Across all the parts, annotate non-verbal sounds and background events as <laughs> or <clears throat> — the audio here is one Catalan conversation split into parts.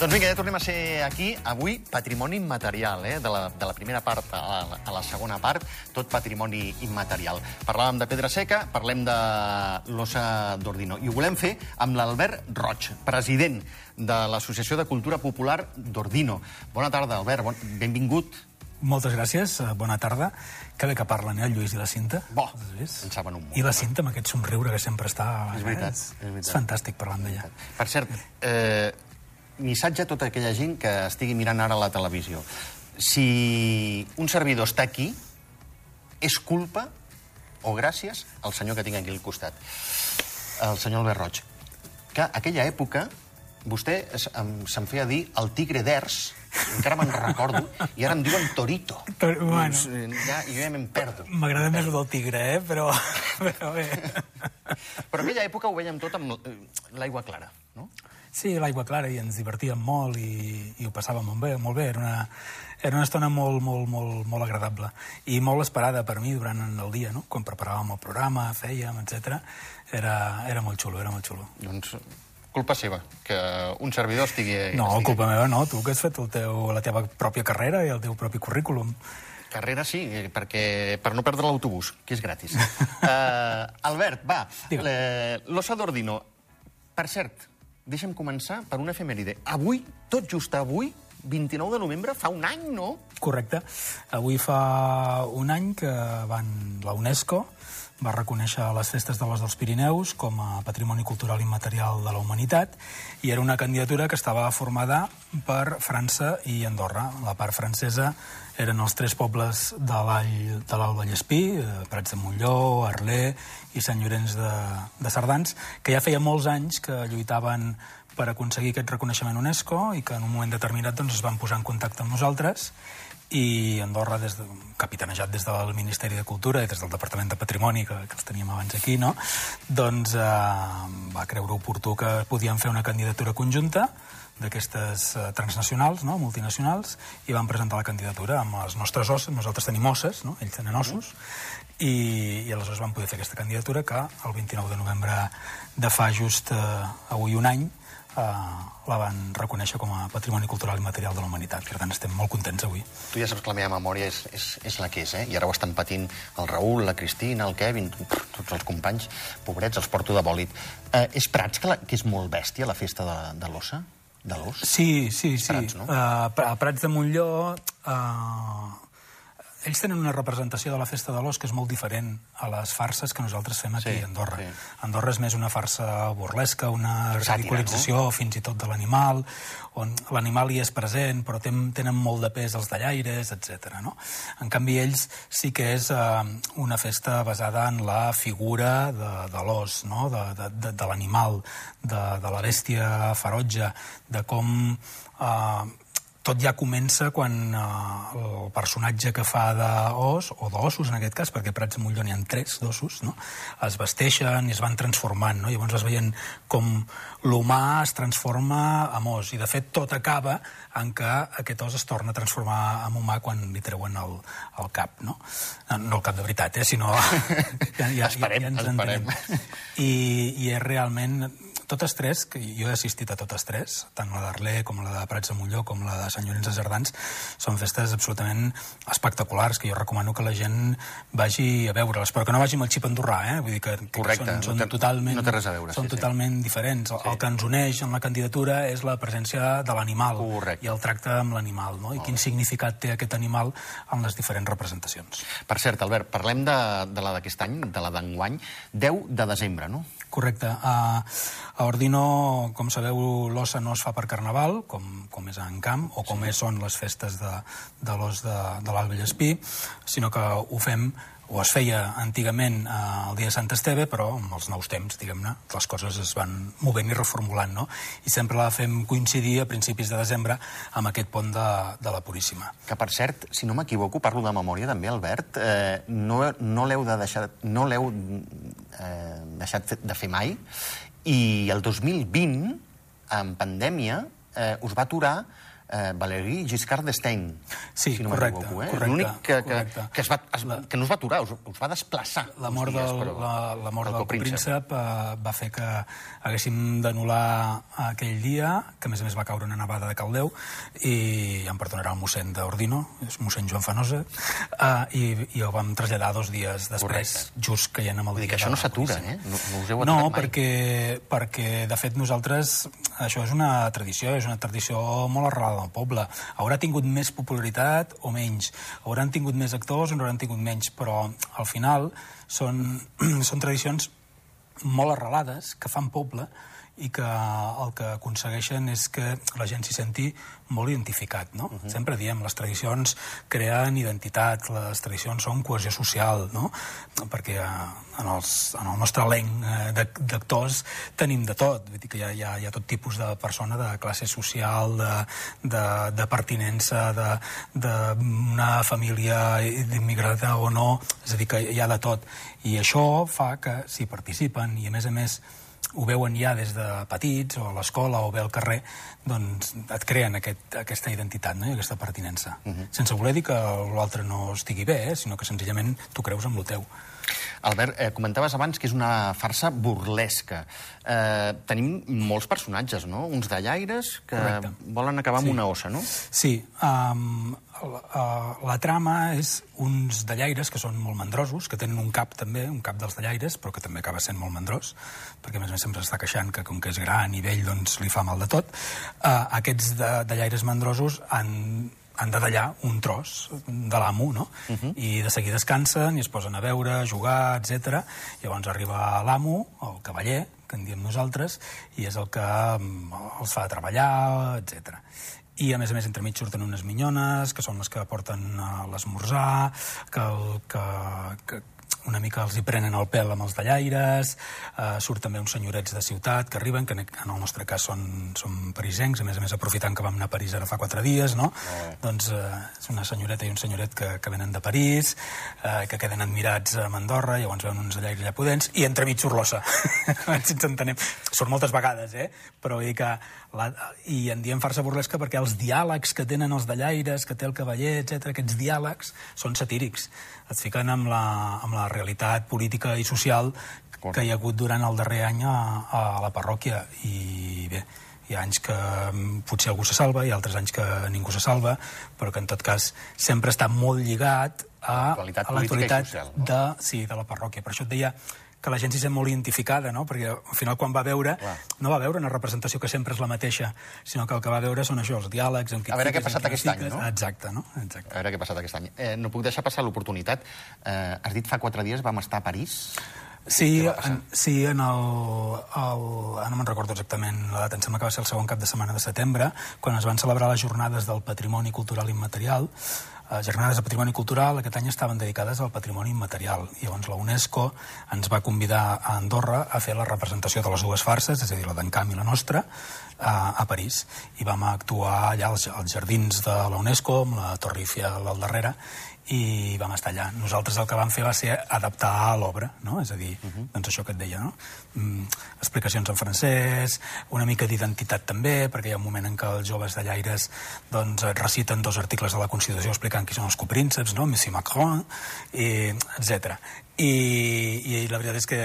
Doncs vinga, ja tornem a ser aquí. Avui, patrimoni immaterial, eh? de, la, de la primera part a la, a la segona part, tot patrimoni immaterial. Parlàvem de Pedra Seca, parlem de l'ossa d'Ordino. I ho volem fer amb l'Albert Roig, president de l'Associació de Cultura Popular d'Ordino. Bona tarda, Albert. Bon, benvingut. Moltes gràcies, eh, bona tarda. Que bé que parlen, eh, el Lluís i la Cinta. Bo, vist? en saben un munt. I la Cinta, amb aquest somriure que sempre està... És veritat, És, és veritat. és fantàstic parlant d'ella. Per cert, eh, missatge a tota aquella gent que estigui mirant ara la televisió. Si un servidor està aquí, és culpa o gràcies al senyor que tinc aquí al costat, el senyor Albert Roig. Que aquella època vostè se'm feia dir el tigre d'Ers, encara me'n recordo, i ara em diuen Torito. Però, bueno. Doncs, eh, ja, jo ja me'n perdo. M'agrada més el del tigre, eh? Però, <laughs> però bé. Però aquella època ho veiem tot amb eh, l'aigua clara, no? Sí, l'aigua clara i ens divertíem molt i, i ho passàvem molt bé, molt bé. Era una, era una estona molt, molt, molt, molt agradable i molt esperada per mi durant el dia, no? Quan preparàvem el programa, fèiem, etc. Era, era molt xulo, era molt xulo. Doncs culpa seva, que un servidor estigui... No, estigui culpa meva no, tu que has fet el teu, la teva pròpia carrera i el teu propi currículum. Carrera sí, eh, perquè per no perdre l'autobús, que és gratis. uh, <laughs> Albert, va, le- l'ossa d'Ordino. Per cert, deixa'm començar per una efemèride. Avui, tot just avui, 29 de novembre, fa un any, no? Correcte. Avui fa un any que van, la UNESCO va reconèixer les festes de les dels Pirineus com a Patrimoni Cultural Immaterial de la Humanitat i era una candidatura que estava formada per França i Andorra. La part francesa eren els tres pobles de l'All de l'Alt Vallespí, eh, Prats de Molló, Arler i Sant Llorenç de, de Cerdans, que ja feia molts anys que lluitaven per aconseguir aquest reconeixement UNESCO i que en un moment determinat doncs, es van posar en contacte amb nosaltres i Andorra, des de, capitanejat des del Ministeri de Cultura i des del Departament de Patrimoni, que, que els teníem abans aquí, no? doncs eh, va creure oportú que podíem fer una candidatura conjunta d'aquestes eh, transnacionals, no? multinacionals, i van presentar la candidatura amb els nostres ossos, nosaltres tenim osses, no? ells tenen ossos, i, i aleshores vam poder fer aquesta candidatura que el 29 de novembre de fa just eh, avui un any eh, la van reconèixer com a Patrimoni Cultural i Material de la Humanitat. Per tant, estem molt contents avui. Tu ja saps que la meva memòria és, és, és la que és, eh? I ara ho estan patint el Raül, la Cristina, el Kevin, tots els companys, pobrets, els porto de bòlit. Eh, és Prats, que, la, que és molt bèstia, la festa de, de l'ossa? De l'os? Sí, sí, sí. Prats, no? Uh, a Prats de Montlló... Uh, ells tenen una representació de la festa de l'os que és molt diferent a les farses que nosaltres fem aquí Sí, a Andorra. sí. Andorra és més una farsa burlesca, una ridiculització fins i tot de l'animal, on l'animal hi és present, però ten, tenen molt de pes els dallaires, etc. No? En canvi, ells sí que és uh, una festa basada en la figura de, de l'os, no? de, de, de, de l'animal, de, de la bèstia ferotge, de com... Uh, tot ja comença quan eh, el personatge que fa d'os, o d'ossos en aquest cas, perquè Prats de Molló n'hi ha tres d'ossos, no? es vesteixen i es van transformant, no? llavors es veien com l'humà es transforma en os, i de fet tot acaba en què aquest os es torna a transformar en humà quan li treuen el, el cap, no? No, no el cap de veritat, eh? sinó... <laughs> Esperem, ens esperem. I, I és realment totes tres, que jo he assistit a totes tres, tant la d'Arler com la de Prats de Molló com la de Sant Llorenç de Cerdans, són festes absolutament espectaculars, que jo recomano que la gent vagi a veure-les, però que no vagi amb el xip andorrà, eh? Vull dir que, que Correcte, són, no són té- totalment, no té res a veure, són sí, sí. totalment diferents. El, el que ens uneix en la candidatura és la presència de l'animal i el tracte amb l'animal, no? I quin significat té aquest animal en les diferents representacions. Per cert, Albert, parlem de, de la d'aquest any, de la d'enguany, 10 de desembre, no? Correcte. A, a Ordino, com sabeu, l'ossa no es fa per carnaval, com, com és a Encamp, o com és, són les festes de, de l'os de, de l'Alt Vallespí, sinó que ho fem o es feia antigament eh, el dia de Sant Esteve, però amb els nous temps, diguem-ne, les coses es van movent i reformulant, no? I sempre la fem coincidir a principis de desembre amb aquest pont de, de la Puríssima. Que, per cert, si no m'equivoco, parlo de memòria també, Albert, eh, no, no l'heu de deixar, no l'heu eh, deixat de fer mai, i el 2020, en pandèmia, eh, us va aturar eh, Valéry Giscard d'Estaing, Sí, si no correcte. Eh? correcte, L'únic que, que, correcte. que, es va, es, que no es va aturar, us, us va desplaçar. La mort dies, del, però, la, la mort el del copríncep. copríncep eh, va fer que haguéssim d'anul·lar aquell dia, que a més a més va caure una nevada de caldeu, i ja em perdonarà el mossèn d'Ordino, és mossèn Joan Fanosa, eh, i, i ho vam traslladar dos dies després, Correcte. just caient amb el Vull dir dia que això no s'atura, eh? No, no us heu No, mai. perquè, perquè, de fet, nosaltres... Això és una tradició, és una tradició molt arrelada al poble. Haurà tingut més popularitat o menys. Hauran tingut més actors o no hauran tingut menys, però al final són, <clears throat> són tradicions molt arrelades, que fan poble, i que el que aconsegueixen és que la gent s'hi senti molt identificat, no? Uh -huh. Sempre diem, les tradicions creen identitat, les tradicions són cohesió social, no? Perquè eh, en, els, en el nostre elenc eh, d'ac- d'actors tenim de tot, vull dir que hi ha, hi ha, hi ha tot tipus de persona de classe social, de, de, de pertinença, d'una família immigrada o no, és a dir, que hi ha de tot. I això fa que si participen i a més a més ho veuen ja des de petits o a l'escola o bé al carrer, doncs et creen aquest, aquesta identitat no? i aquesta pertinença. Uh -huh. Sense voler dir que l'altre no estigui bé, eh? sinó que senzillament tu creus amb el teu. Albert, eh, comentaves abans que és una farsa burlesca. Eh, tenim molts personatges, no? Uns dallaires que Correcte. volen acabar amb Sí. una ossa, no? Sí, um, la, uh, la trama és uns dallaires que són molt mandrosos, que tenen un cap també, un cap dels dallaires, però que també acaba sent molt mandrós, perquè a més a més sempre està queixant que com que és gran i vell doncs li fa mal de tot. Uh, aquests de, dallaires mandrosos han han de dallar un tros de l'amo, no? Uh -huh. I de seguida descansen i es posen a veure, a jugar, etc. Llavors arriba l'amo, el cavaller, que en diem nosaltres, i és el que mm, els fa treballar, etc. I, a més a més, entremig surten unes minyones, que són les que porten a l'esmorzar, que, el, que, que, una mica els hi prenen el pèl amb els dallaires, eh, surt també uns senyorets de ciutat que arriben, que en el nostre cas són, són parisencs, a més a més aprofitant que vam anar a París ara fa quatre dies, no? Doncs eh, és una senyoreta i un senyoret que, que venen de París, eh, que queden admirats a Andorra, llavors veuen uns dallaires allà pudents, i entremig surt l'ossa. <laughs> A veure si ens entenem. Surt moltes vegades, eh? Però vull dir que... La, I en diem farsa burlesca perquè els diàlegs que tenen els dallaires, que té el cavaller, etc aquests diàlegs són satírics. Et fiquen amb la, amb la realitat política i social que hi ha hagut durant el darrer any a, a la parròquia. I bé, hi ha anys que mm, potser algú se salva, hi ha altres anys que ningú se salva, però que en tot cas sempre està molt lligat a, L'actualitat i no? de, sí, de la parròquia. Per això et deia que la gent s'hi sent molt identificada, no? perquè al final quan va veure, Clar. no va veure una representació que sempre és la mateixa, sinó que el que va veure són això, els diàlegs... Amb qui A veure què ha passat aquest any, no? Exacte, no? Exacte. A veure què ha passat aquest any. Eh, no puc deixar passar l'oportunitat. Eh, has dit fa quatre dies vam estar a París. Sí, en, sí, en el, el... Ara no me'n recordo exactament la data, em sembla que va ser el segon cap de setmana de setembre, quan es van celebrar les jornades del patrimoni cultural immaterial. Les jornades de patrimoni cultural aquest any estaven dedicades al patrimoni immaterial. I llavors la UNESCO ens va convidar a Andorra a fer la representació de les dues farses, és a dir, la d'Encamp i la nostra, a, a París. I vam actuar allà als, als jardins de la UNESCO, amb la Torre Eiffel al darrere, i vam estar allà. Nosaltres el que vam fer va ser adaptar l'obra, no? És a dir, uh -huh. doncs això que et deia, no? Mm, explicacions en francès, una mica d'identitat també, perquè hi ha un moment en què els joves de Llaires doncs, reciten dos articles de la Constitució explicant qui són els coprínceps, no? Monsieur Macron, i, etc. I, I la veritat és que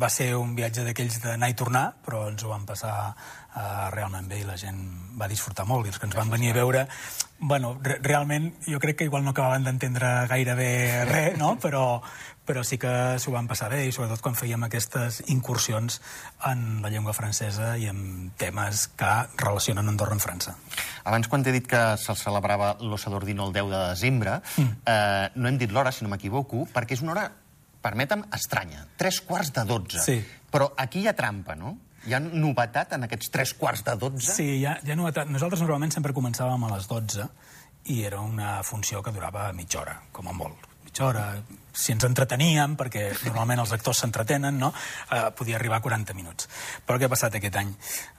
va ser un viatge d'aquells d'anar i tornar, però ens ho vam passar uh, realment bé i la gent va disfrutar molt i els que ens van venir a veure bueno, re realment jo crec que igual no acabaven d'entendre gaire bé res, no? <laughs> però, però sí que s'ho van passar bé i sobretot quan fèiem aquestes incursions en la llengua francesa i en temes que relacionen Andorra amb França. Abans, quan t'he dit que se'l celebrava l'Ossa d'Ordino el 10 de desembre, mm. eh, no hem dit l'hora, si no m'equivoco, perquè és una hora, permetem, estranya. Tres quarts de dotze. Sí. Però aquí hi ha trampa, no? Hi ha novetat en aquests tres quarts de dotze? Sí, ja, ja novetat. Nosaltres normalment sempre començàvem a les 12 i era una funció que durava mitja hora, com a molt. Mitja hora, si ens entreteníem, perquè normalment els actors s'entretenen, no? Uh, podia arribar a 40 minuts. Però què ha passat aquest any?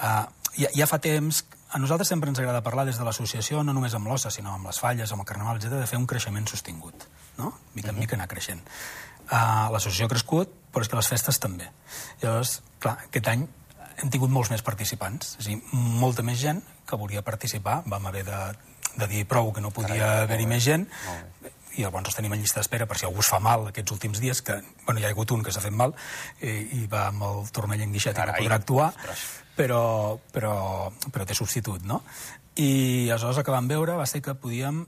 Uh, ja, ja fa temps... A nosaltres sempre ens agrada parlar des de l'associació, no només amb l'ossa, sinó amb les falles, amb el carnaval, etc de fer un creixement sostingut, no? Mica en mica anar creixent. Uh, L'associació ha crescut, però és que les festes també. Llavors, clar, aquest any hem tingut molts més participants, és a dir, molta més gent que volia participar. Vam haver de, de dir prou que no podia haver-hi més gent, i llavors tenim en llista d'espera per si algú es fa mal aquests últims dies, que bueno, hi ha hagut un que s'ha fet mal i, i va amb el turmell enguixat i no podrà actuar, però, però, però té substitut, no? I aleshores el que vam veure va ser que podíem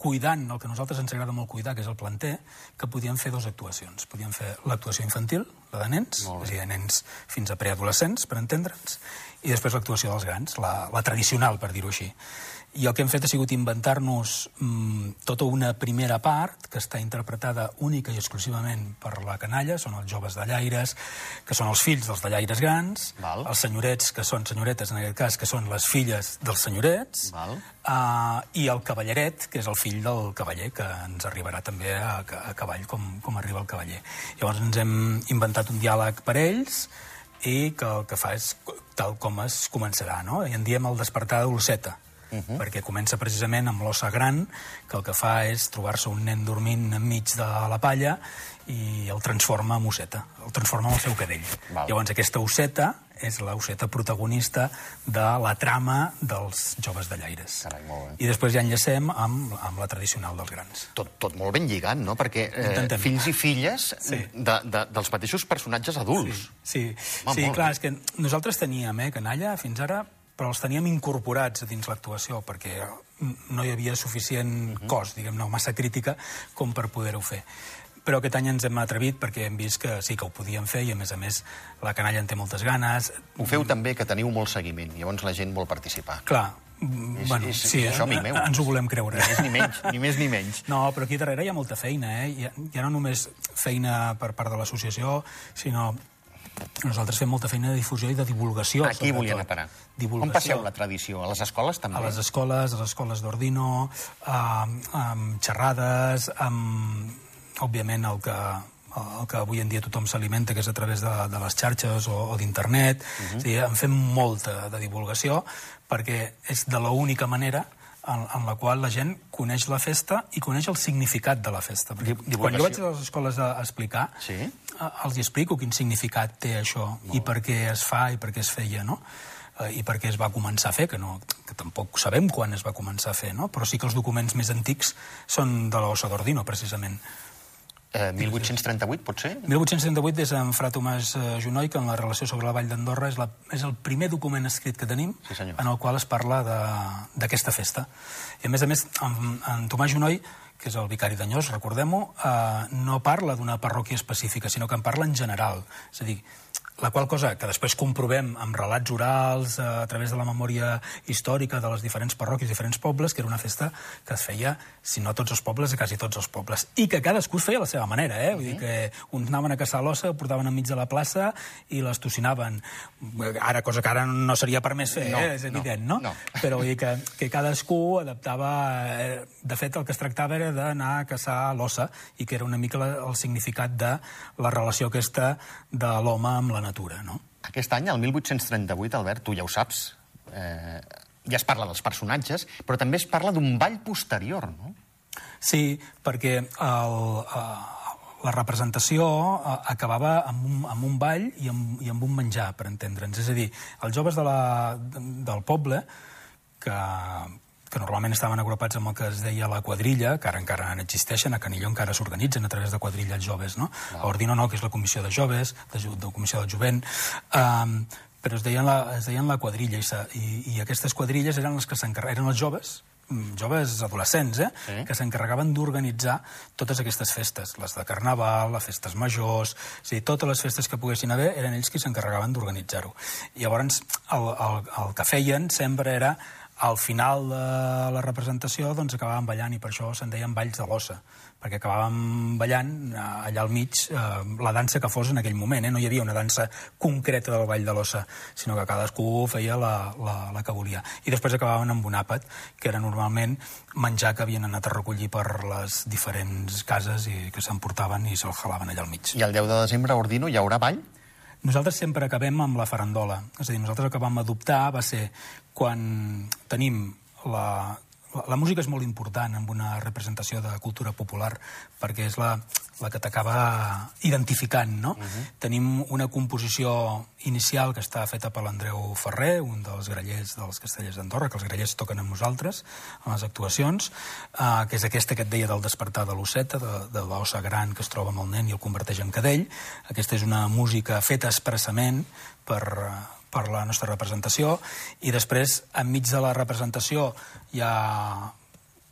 cuidant el que a nosaltres ens agrada molt cuidar, que és el planter, que podíem fer dues actuacions. Podíem fer l'actuació infantil, la de nens, és a dir, de nens fins a preadolescents, per entendre'ns, i després l'actuació dels grans, la, la tradicional, per dir-ho així. I el que hem fet ha sigut inventar-nos mmm, tota una primera part que està interpretada única i exclusivament per la canalla, són els joves de llaires, que són els fills dels de llaires grans, Val. els senyorets, que són senyoretes en aquest cas, que són les filles dels senyorets, Val. Uh, i el cavalleret, que és el fill del cavaller, que ens arribarà també a, a cavall com, com arriba el cavaller. Llavors ens hem inventat un diàleg per ells i que el que fa és tal com es començarà, no? I en diem el despertar de l'osseta, uh -huh. perquè comença precisament amb l'ossa gran, que el que fa és trobar-se un nen dormint enmig de la palla i el transforma en osseta, el transforma en el seu cadell. <laughs> Val. Llavors aquesta osseta és l'osseta protagonista de la trama dels joves de llaires. Carai, molt bé. I després ja enllacem amb, amb la tradicional dels grans. Tot, tot molt ben lligat, no? Perquè eh, Intentem. fills i filles Sí. de, de, dels mateixos personatges adults. Sí, Home, sí clar, bé. és que nosaltres teníem eh, canalla fins ara, però els teníem incorporats dins l'actuació, perquè no hi havia suficient Mhm. cos, diguem-ne, massa crítica, com per poder-ho fer. Però aquest any ens hem atrevit perquè hem vist que sí que ho podíem fer i, a més a més, la canalla en té moltes ganes. Ho feu també que teniu molt seguiment, llavors la gent vol participar. Clar, És- bueno, és- sí, és somni meu. ens ho volem creure. Ni més ni menys, ni més ni menys. No, però aquí darrere hi ha molta feina, eh? Hi ha, hi ha no només feina per part de l'associació, sinó nosaltres fem molta feina de difusió i de divulgació. Aquí sobretot. volien a parar. Divulgació. On passeu la tradició? A les escoles també? A les escoles, a les escoles d'Ordino, amb, amb xerrades, amb, òbviament, el que, el que avui en dia tothom s'alimenta, que és a través de, de les xarxes o, o d'internet. Uh -huh. o sigui, en fem molta de divulgació perquè és de l'única manera en, en la qual la gent coneix la festa i coneix el significat de la festa. Perquè Di- quan jo vaig divulgació. a les escoles a, explicar, Sí? els explico quin significat té això i per què es fa i per què es feia, no? Eh, i per què es va començar a fer, que, no, que tampoc sabem quan es va començar a fer, no? però sí que els documents més antics són de l'Ossa d'Ordino, precisament. Eh, 1838, pot ser? 1838 és en Fra Tomàs eh, Junoy, que en la relació sobre la Vall d'Andorra és, la, és el primer document escrit que tenim Sí, senyor. en el qual es parla de- d'aquesta festa. I a més a més, en, en Tomàs Junoy, que és el vicari d'Anyós, recordem-ho, eh, no parla d'una parròquia específica, sinó que en parla en general. És a dir, la qual cosa que després comprovem amb relats orals, eh, a través de la memòria històrica de les diferents parròquies, diferents pobles, que era una festa que es feia, si no a tots els pobles, a quasi tots els pobles. I que cadascú es feia a la seva manera, eh? Vull dir que uns anaven a caçar l'ossa, ho portaven enmig de la plaça i les tocinaven. Ara, cosa que ara no seria permès fer, No, eh? és no, evident, no? no. <laughs> Però vull dir que, que cadascú adaptava... eh, De fet, el que es tractava era d'anar a caçar l'ossa i que era una mica la, el significat de la relació aquesta de l'home amb la natura, no? Aquest any, el 1838, Albert, tu ja ho saps, eh, ja es parla dels personatges, però també es parla d'un ball posterior, no? Sí, perquè el, eh, la representació eh, acabava amb un, amb un ball i amb, i amb un menjar, per entendre'ns. És a dir, els joves de la, del poble, que, que normalment estaven agrupats amb el que es deia la quadrilla, que ara encara n'existeixen, a Canilló encara s'organitzen a través de quadrilles joves, no? A Ordino no, que és la comissió de joves, de, de comissió del jovent, um, però es deien la, es deien la quadrilla, i, i, i aquestes quadrilles eren les que s'encarregaven, eren els joves, mm, joves adolescents, eh? Sí. que s'encarregaven d'organitzar totes aquestes festes, les de Carnaval, les festes majors, és a dir, totes les festes que poguessin haver eren ells qui s'encarregaven d'organitzar-ho. Llavors, el, el, el que feien sempre era al final de la representació doncs acabaven ballant i per això se'n deien balls de l'ossa perquè acabàvem ballant eh, allà al mig eh, la dansa que fos en aquell moment eh? no hi havia una dansa concreta del ball de l'ossa sinó que cadascú feia la, la, la que volia i després acabaven amb un àpat que era normalment menjar que havien anat a recollir per les diferents cases i que s'emportaven i se'l jalaven allà al mig I el 10 de desembre a Ordino hi haurà ball? Nosaltres sempre acabem amb la farandola. És a dir, nosaltres el que vam adoptar va ser quan tenim la, la, música és molt important en una representació de cultura popular perquè és la, la que t'acaba identificant, no? Uh -huh. Tenim una composició inicial que està feta per l'Andreu Ferrer, un dels grallers dels Castellers d'Andorra, que els grallers toquen amb nosaltres en les actuacions, eh, que és aquesta que et deia del despertar de l'osseta, de, de l'ossa gran que es troba amb el nen i el converteix en cadell. Aquesta és una música feta expressament per, per la nostra representació i després, enmig de la representació, hi ha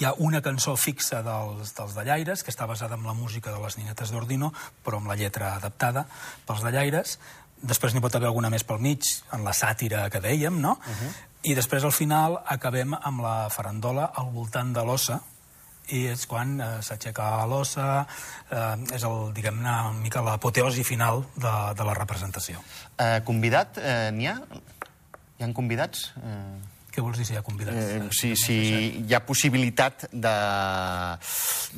hi ha una cançó fixa dels, dels Dallaires, que està basada en la música de les ninetes d'Ordino, però amb la lletra adaptada pels Dallaires. Després n'hi pot haver alguna més pel mig, en la sàtira que dèiem, no? Uh -huh. I després, al final, acabem amb la farandola al voltant de l'ossa, i és quan eh, s'aixeca l'ossa, eh, és el, diguem-ne, una mica l'apoteosi final de, de la representació. Eh, convidat, eh, n'hi ha? Hi ha convidats? Eh... Què vols dir si hi ha convidats? Eh, si, si hi ha possibilitat de,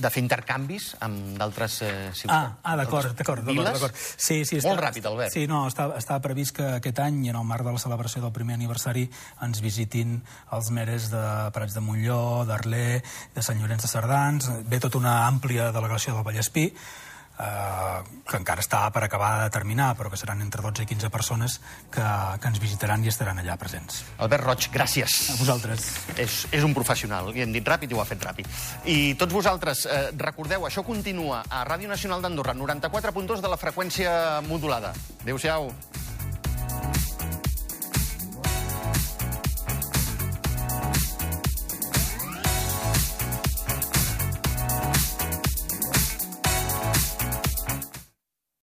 de fer intercanvis amb d'altres eh, ciutats. Ah, ah d'acord, d'acord. Sí, sí, Molt està, ràpid, Albert. Sí, no, estava, estava previst que aquest any, en el marc de la celebració del primer aniversari, ens visitin els meres de Prats de Montlló, d'Arler, de Sant Llorenç de Cerdans, ve tota una àmplia delegació del Vallespí, eh, que encara està per acabar de terminar, però que seran entre 12 i 15 persones que, que ens visitaran i estaran allà presents. Albert Roig, gràcies. A vosaltres. És, és un professional, li hem dit ràpid i ho ha fet ràpid. I tots vosaltres, eh, recordeu, això continua a Ràdio Nacional d'Andorra, 94.2 de la freqüència modulada. Adéu-siau.